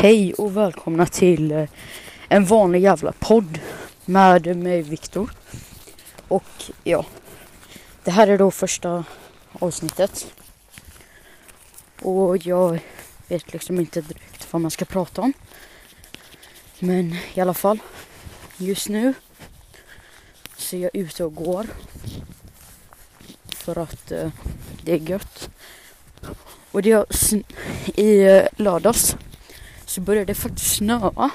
Hej och välkomna till eh, en vanlig jävla podd med mig Viktor. Och ja, det här är då första avsnittet. Och jag vet liksom inte direkt vad man ska prata om. Men i alla fall, just nu så är jag ute och går. För att eh, det är gött. Och det är i eh, lördags så började det faktiskt snöa.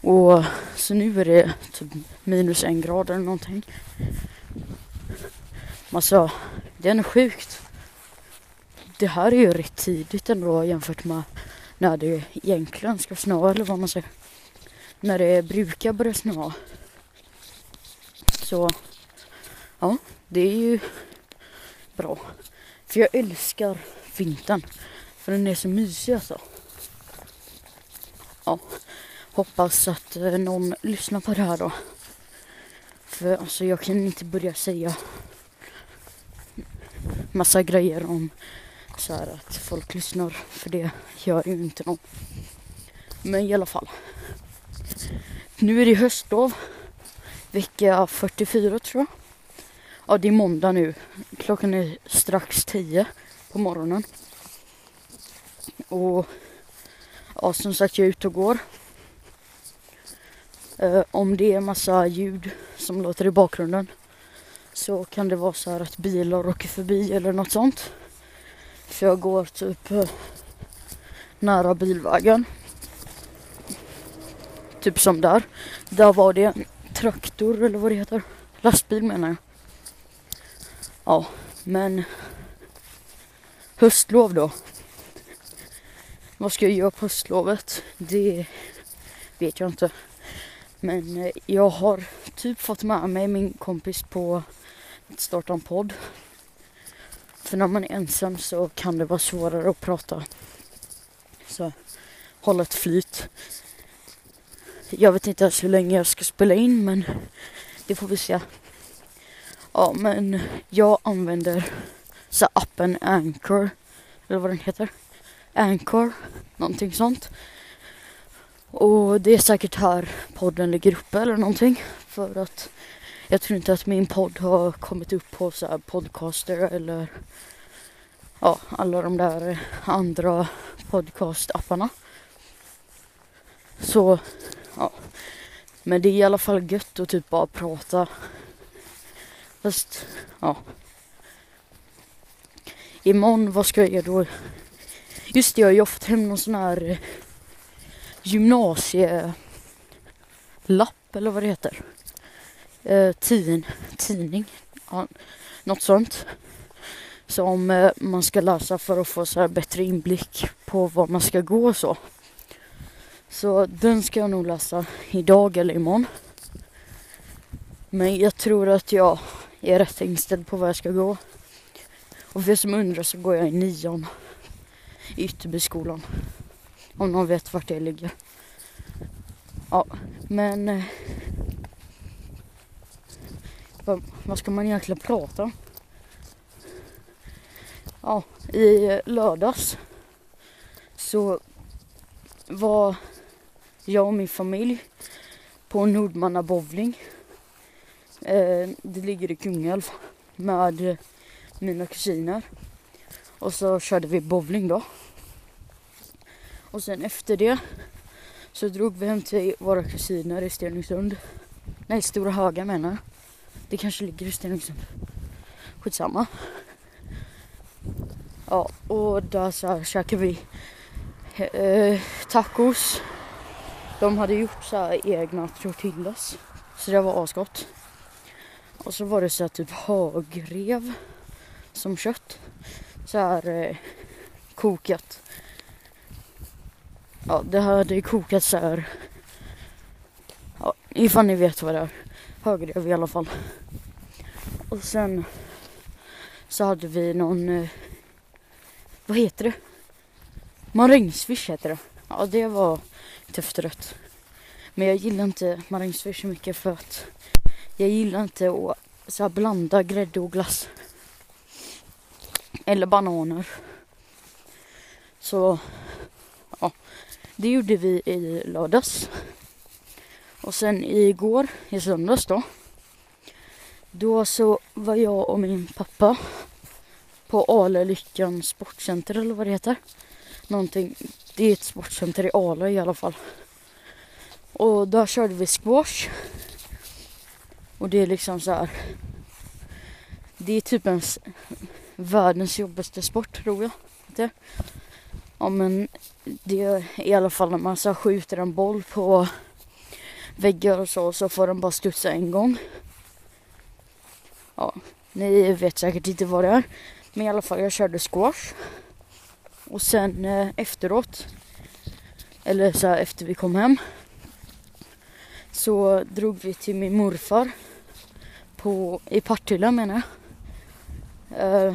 Och så nu är det typ minus en grad eller någonting. Alltså, det är ändå sjukt. Det här är ju rätt tidigt ändå jämfört med när det egentligen ska snöa eller vad man säger. När det brukar börja snöa. Så, ja, det är ju bra. För jag älskar vintern. För den är så mysig alltså. Ja, hoppas att eh, någon lyssnar på det här då. För alltså jag kan inte börja säga massa grejer om så här att folk lyssnar. För det gör ju inte någon. Men i alla fall. Nu är det höstlov. Vecka 44 tror jag. Ja, det är måndag nu. Klockan är strax 10 på morgonen. Och ja, som sagt, jag är ute och går. Eh, om det är massa ljud som låter i bakgrunden så kan det vara så här att bilar åker förbi eller något sånt. För jag går typ eh, nära bilvägen. Typ som där. Där var det en traktor eller vad det heter. Lastbil menar jag. Ja, men höstlov då. Vad ska jag göra på höstlovet? Det vet jag inte. Men eh, jag har typ fått med mig min kompis på att starta en podd. För när man är ensam så kan det vara svårare att prata. Så hålla ett flyt. Jag vet inte ens hur länge jag ska spela in men det får vi se. Ja men jag använder så appen Anchor. Eller vad den heter. Anchor. Någonting sånt. Och det är säkert här podden ligger uppe eller någonting. För att jag tror inte att min podd har kommit upp på så här podcaster eller ja, alla de där andra podcastapparna. Så ja, men det är i alla fall gött att typ bara prata. Fast ja. Imorgon, vad ska jag göra då? Just det, jag har ju fått hem någon sån här gymnasielapp eller vad det heter. Eh, tidning, tidning, ja, något sånt. Som eh, man ska läsa för att få så här bättre inblick på vad man ska gå och så. Så den ska jag nog läsa idag eller imorgon. Men jag tror att jag är rätt inställd på vad jag ska gå. Och för er som undrar så går jag i nian i Ytterbyskolan. Om någon vet vart det ligger. Ja, men... Eh, vad, vad ska man egentligen prata om? Ja, i eh, lördags så var jag och min familj på Nordmanna bowling. Eh, det ligger i Kungälv med eh, mina kusiner. Och så körde vi bowling då. Och sen efter det så drog vi hem till våra kusiner i Stenungsund. Nej, Stora Höga menar jag. Det kanske ligger i Stenungsund. Skitsamma. Ja, och där så här käkade vi eh, tacos. De hade gjort så här egna tortillas. Så det var asgott. Och så var det så här typ hagrev. som kött. Så här eh, kokat. Ja, det hade kokat så här. Ja, ifall ni vet vad det är. Högrev i alla fall. Och sen så hade vi någon, eh, vad heter det? Marängsviss heter det. Ja, det var ett efterrätt. Men jag gillar inte marängsviss så mycket för att jag gillar inte att så här, blanda grädde och glass. Eller bananer. Så ja, det gjorde vi i lördags. Och sen igår, i söndags då. Då så var jag och min pappa på Ale Lyckan Sportcenter eller vad det heter. Någonting, det är ett sportcenter i Ale i alla fall. Och där körde vi squash. Och det är liksom så här. Det är typ en världens jobbigaste sport tror jag. Det. Ja men det är i alla fall när man så skjuter en boll på väggar och så, så får den bara studsa en gång. Ja, ni vet säkert inte vad det är. Men i alla fall, jag körde squash. Och sen eh, efteråt, eller så här, efter vi kom hem, så drog vi till min morfar på, i Partille menar jag. Eh,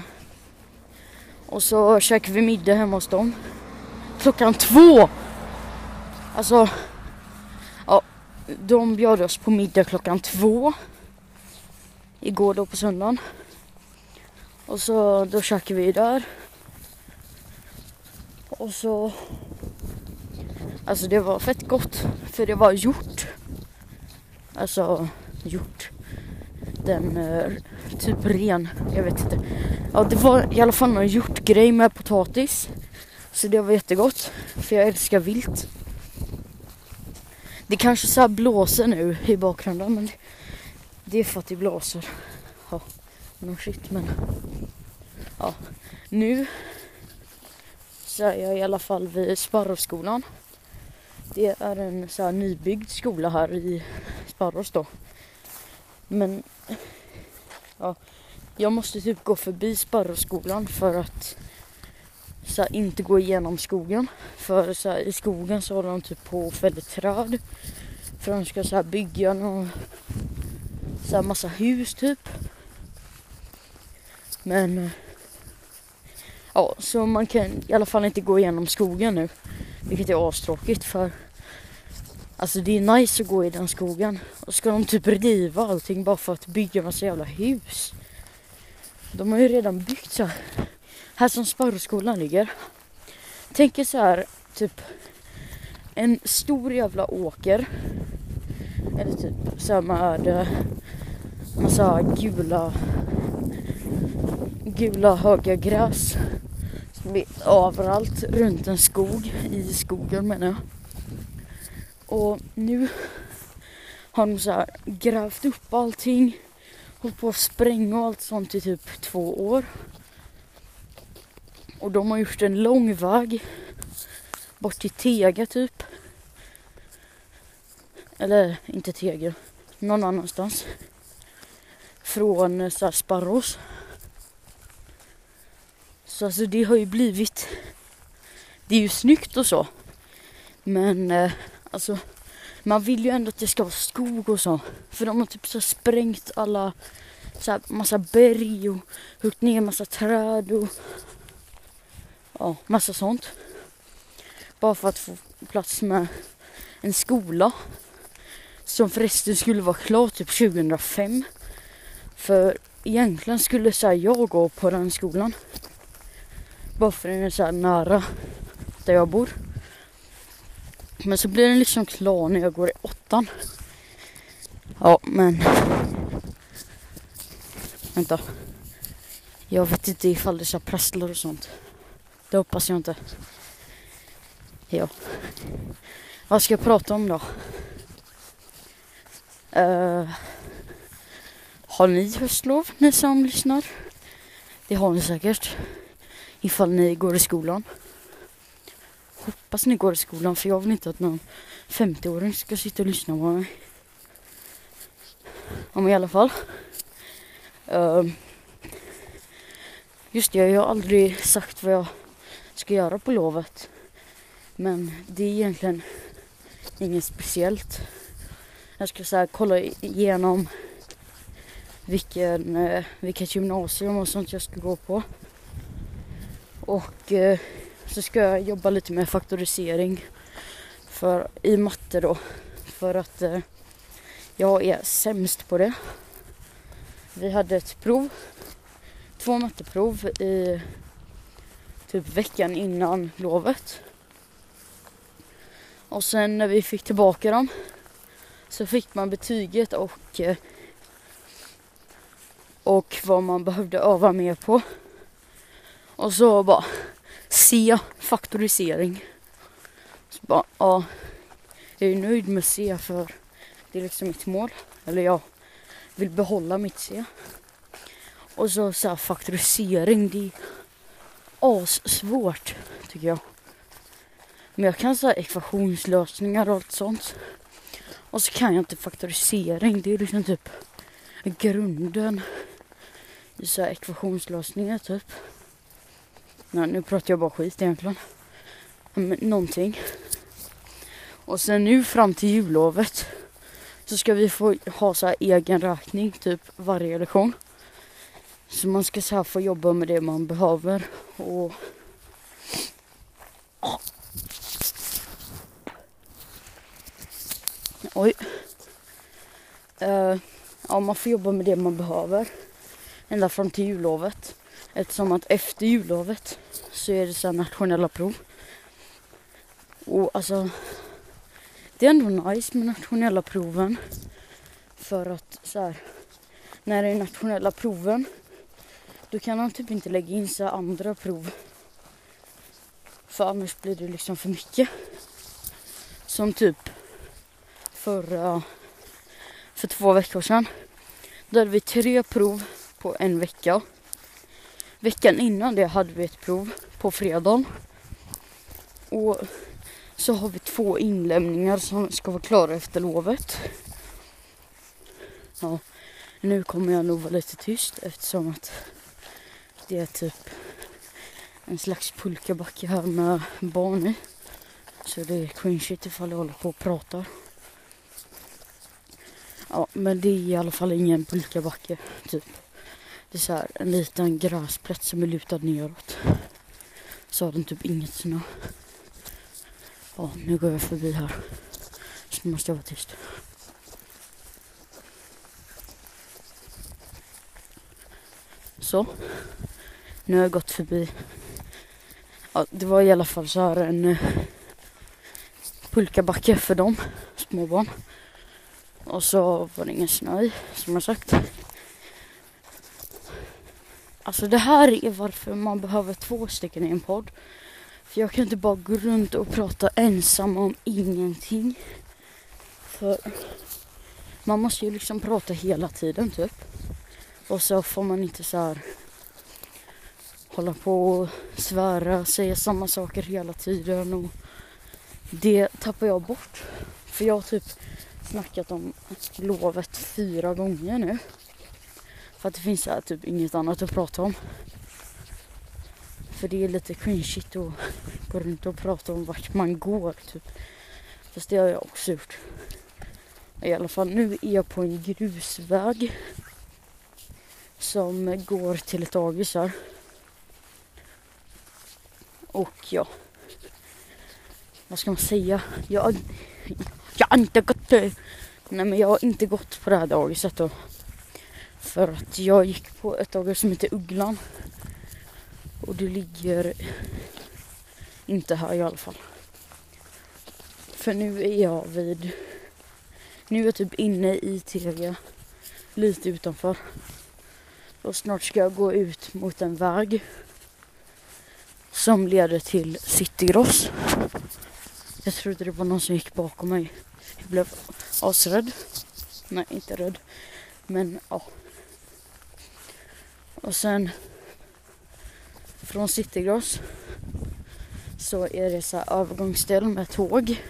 och så käkade vi middag hemma hos dem. Klockan två! Alltså, ja, de bjöd oss på middag klockan två. Igår då på söndagen. Och så då käkade vi där. Och så... Alltså det var fett gott. För det var gjort. Alltså gjort. Den eh, typ ren. Jag vet inte. Ja det var i alla fall någon hjortgrej med potatis. Så det var jättegott. För jag älskar vilt. Det kanske så blåser nu i bakgrunden men det är för att det blåser. Ja, no shit men. Ja, nu så är jag i alla fall vid Sparrosskolan. Det är en så här nybyggd skola här i Sparros då. Men ja, jag måste typ gå förbi Sparrosskolan för att så här, inte gå igenom skogen. För så här, i skogen så håller de typ på och fäller träd. För de ska så här, bygga någon, så här, massa hus typ. Men eh, ja, så man kan i alla fall inte gå igenom skogen nu. Vilket är astråkigt för Alltså det är nice att gå i den skogen. Och ska de typ riva allting bara för att bygga massa jävla hus. De har ju redan byggt så här. Här som Sparroskolan ligger. Tänk er så här typ en stor jävla åker. Eller typ så här med eh, massa gula gula höga gräs som är överallt runt en skog, i skogen menar jag. Och nu har de så här grävt upp allting, hållit på att spränga och allt sånt i typ två år. Och de har gjort en lång väg bort till Tega typ. Eller inte Tega, någon annanstans. Från eh, så här, Sparros. Så alltså det har ju blivit, det är ju snyggt och så. Men eh, alltså man vill ju ändå att det ska vara skog och så. För de har typ så sprängt alla, så här, massa berg och huggit ner massa träd och ja, massa sånt. Bara för att få plats med en skola. Som förresten skulle vara klar typ 2005. För egentligen skulle så här, jag gå på den skolan. Bara för den är så här nära där jag bor. Men så blir den liksom klar när jag går i åttan. Ja, men... Vänta. Jag vet inte ifall det är prasslar och sånt. Det hoppas jag inte. Ja. Vad ska jag prata om då? Uh, har ni höstlov, ni som lyssnar? Det har ni säkert ifall ni går i skolan. Hoppas ni går i skolan för jag vill inte att någon 50-åring ska sitta och lyssna på mig. Om i alla fall. Um, just det, jag har aldrig sagt vad jag ska göra på lovet. Men det är egentligen inget speciellt. Jag ska så här, kolla igenom vilken, eh, vilket gymnasium och sånt jag ska gå på. Och eh, så ska jag jobba lite med faktorisering för, i matte då. För att eh, jag är sämst på det. Vi hade ett prov, två matteprov i typ veckan innan lovet. Och sen när vi fick tillbaka dem så fick man betyget och eh, och vad man behövde öva mer på. Och så bara C, faktorisering. Så bara, ja, jag är nöjd med C för det är liksom mitt mål. Eller jag vill behålla mitt C. Och så, så här, faktorisering, det är assvårt tycker jag. Men jag kan säga ekvationslösningar och allt sånt. Och så kan jag inte faktorisering, det är liksom typ grunden i så här ekvationslösningar typ. Nej, nu pratar jag bara skit egentligen. Men någonting. Och sen nu fram till jullovet så ska vi få ha så här egen räkning typ varje lektion. Så man ska så här få jobba med det man behöver och Oj. Uh, ja, man får jobba med det man behöver ända fram till jullovet. Eftersom att efter jullovet så är det så nationella prov. Och alltså, det är ändå nice med nationella proven. För att så här, när det är nationella proven då kan man typ inte lägga in så andra prov. För annars blir det liksom för mycket. Som typ förra, eh, för två veckor sedan. Då hade vi tre prov på en vecka. Veckan innan det hade vi ett prov på fredagen. Och så har vi två inlämningar som ska vara klara efter lovet. Ja, nu kommer jag nog vara lite tyst eftersom att det är typ en slags pulkabacke här med barn i. Så det är cringe ifall jag håller på och pratar. Ja, men det är i alla fall ingen pulkabacke, typ. Det är så här, en liten gräsplätt som är lutad neråt. Så har den typ inget snö. Ja, nu går jag förbi här. Så nu måste jag vara tyst. Så. Nu har jag gått förbi. Ja, det var i alla fall så här en eh, pulkabacke för dem, småbarn. Och så var det ingen snö i, som jag sagt. Alltså det här är varför man behöver två stycken i en podd. För jag kan inte bara gå runt och prata ensam om ingenting. För man måste ju liksom prata hela tiden typ. Och så får man inte så här hålla på och svära, säga samma saker hela tiden och det tappar jag bort. För jag har typ snackat om lovet fyra gånger nu. För att det finns här typ inget annat att prata om. För det är lite cringeigt att gå runt och prata om vart man går typ. Fast det har jag också gjort. I alla fall nu är jag på en grusväg. Som går till ett dagis här. Och ja. Vad ska man säga? Jag, jag har inte gått Nej men jag har inte gått på det här dagiset då. För att jag gick på ett dagis som heter Ugglan. Och det ligger inte här i alla fall. För nu är jag vid... Nu är jag typ inne i Telia. Lite utanför. Och snart ska jag gå ut mot en väg. Som leder till Citygross. Jag trodde det var någon som gick bakom mig. Jag blev asrädd. Nej, inte rädd. Men ja. Och sen från Citygross så är det så här övergångsställ med tåg.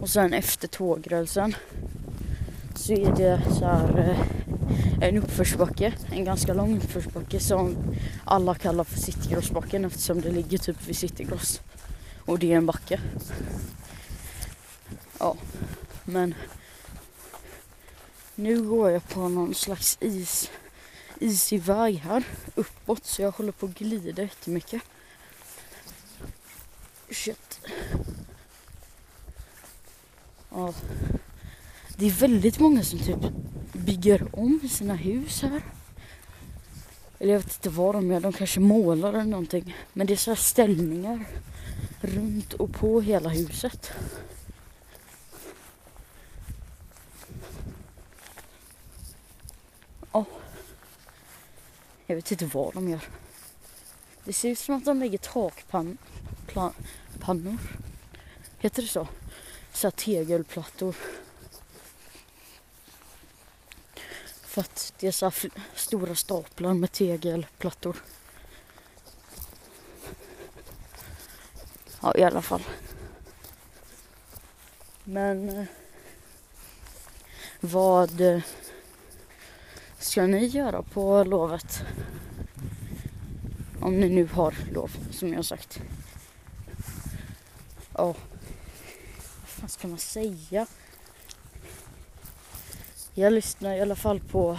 Och sen efter tågrälsen så är det så här eh, en uppförsbacke, en ganska lång uppförsbacke som alla kallar för Citygrossbacken eftersom det ligger typ vid Citygross. Och det är en backe. Ja, men nu går jag på någon slags is, isig väg här uppåt så jag håller på att glida jättemycket. Shit. Ja. Det är väldigt många som typ bygger om sina hus här. Eller jag vet inte vad de gör, de kanske målar eller någonting. Men det är så här ställningar runt och på hela huset. Vet inte vad de gör. Det ser ut som att de lägger takpannor. Heter det så? Såhär tegelplattor. För att det är så stora staplar med tegelplattor. Ja, i alla fall. Men eh, vad eh, ska ni göra på lovet? Om ni nu har lov, som jag har sagt. Ja, vad fan ska man säga? Jag lyssnar i alla fall på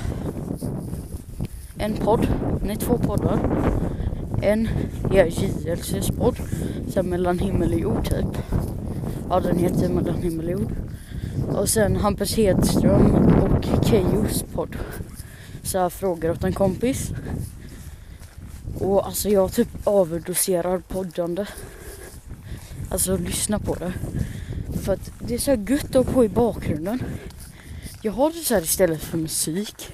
en podd, nej två poddar. En är JLCs podd, sen mellan himmel och jord typ. Ja den heter mellan himmel och jord. Och sen Hampus Hedström och Keyos podd. Så här frågor åt en kompis. Och alltså jag typ överdoserar poddande. Alltså lyssna på det. För att det är så här gött att ha på i bakgrunden. Jag har det så här istället för musik.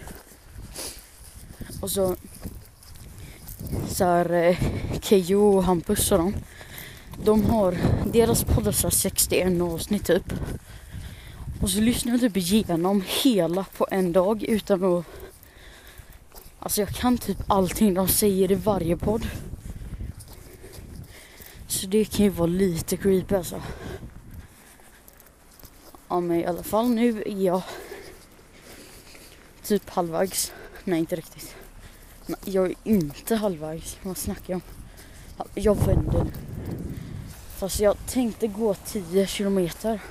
Och så så här eh, Keyyo och Hampus och dem. De har, deras poddar så 61 avsnitt typ. Och så lyssnar jag typ igenom hela på en dag utan att Alltså jag kan typ allting de säger i varje podd. Så det kan ju vara lite creepy alltså. Ja men i alla fall nu är jag typ halvvägs. Nej inte riktigt. Nej, jag är inte halvvägs. Vad snackar jag om? Jag vänder. Fast jag tänkte gå 10 kilometer.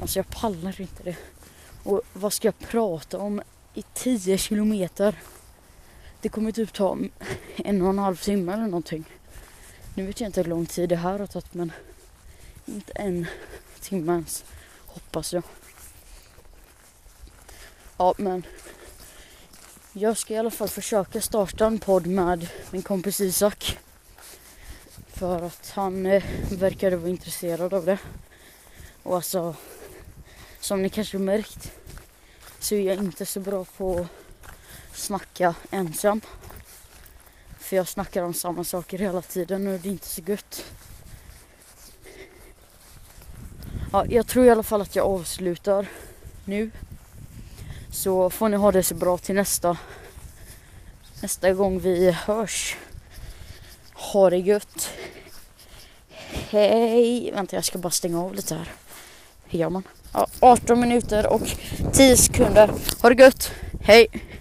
Alltså jag pallar inte det. Och vad ska jag prata om i 10 kilometer? Det kommer typ ta en och en halv timme eller någonting. Nu vet jag inte hur lång tid det här har tagit men inte en timme ens hoppas jag. Ja men jag ska i alla fall försöka starta en podd med min kompis Isak. För att han eh, verkade vara intresserad av det. Och alltså, som ni kanske märkt så är jag inte så bra på att snacka ensam. För jag snackar om samma saker hela tiden och det är inte så gött. Ja, jag tror i alla fall att jag avslutar nu. Så får ni ha det så bra till nästa, nästa gång vi hörs. Ha det gött. Hej! Vänta jag ska bara stänga av lite här. Hur gör man? Ja, 18 minuter och 10 sekunder. Ha det gött. Hej!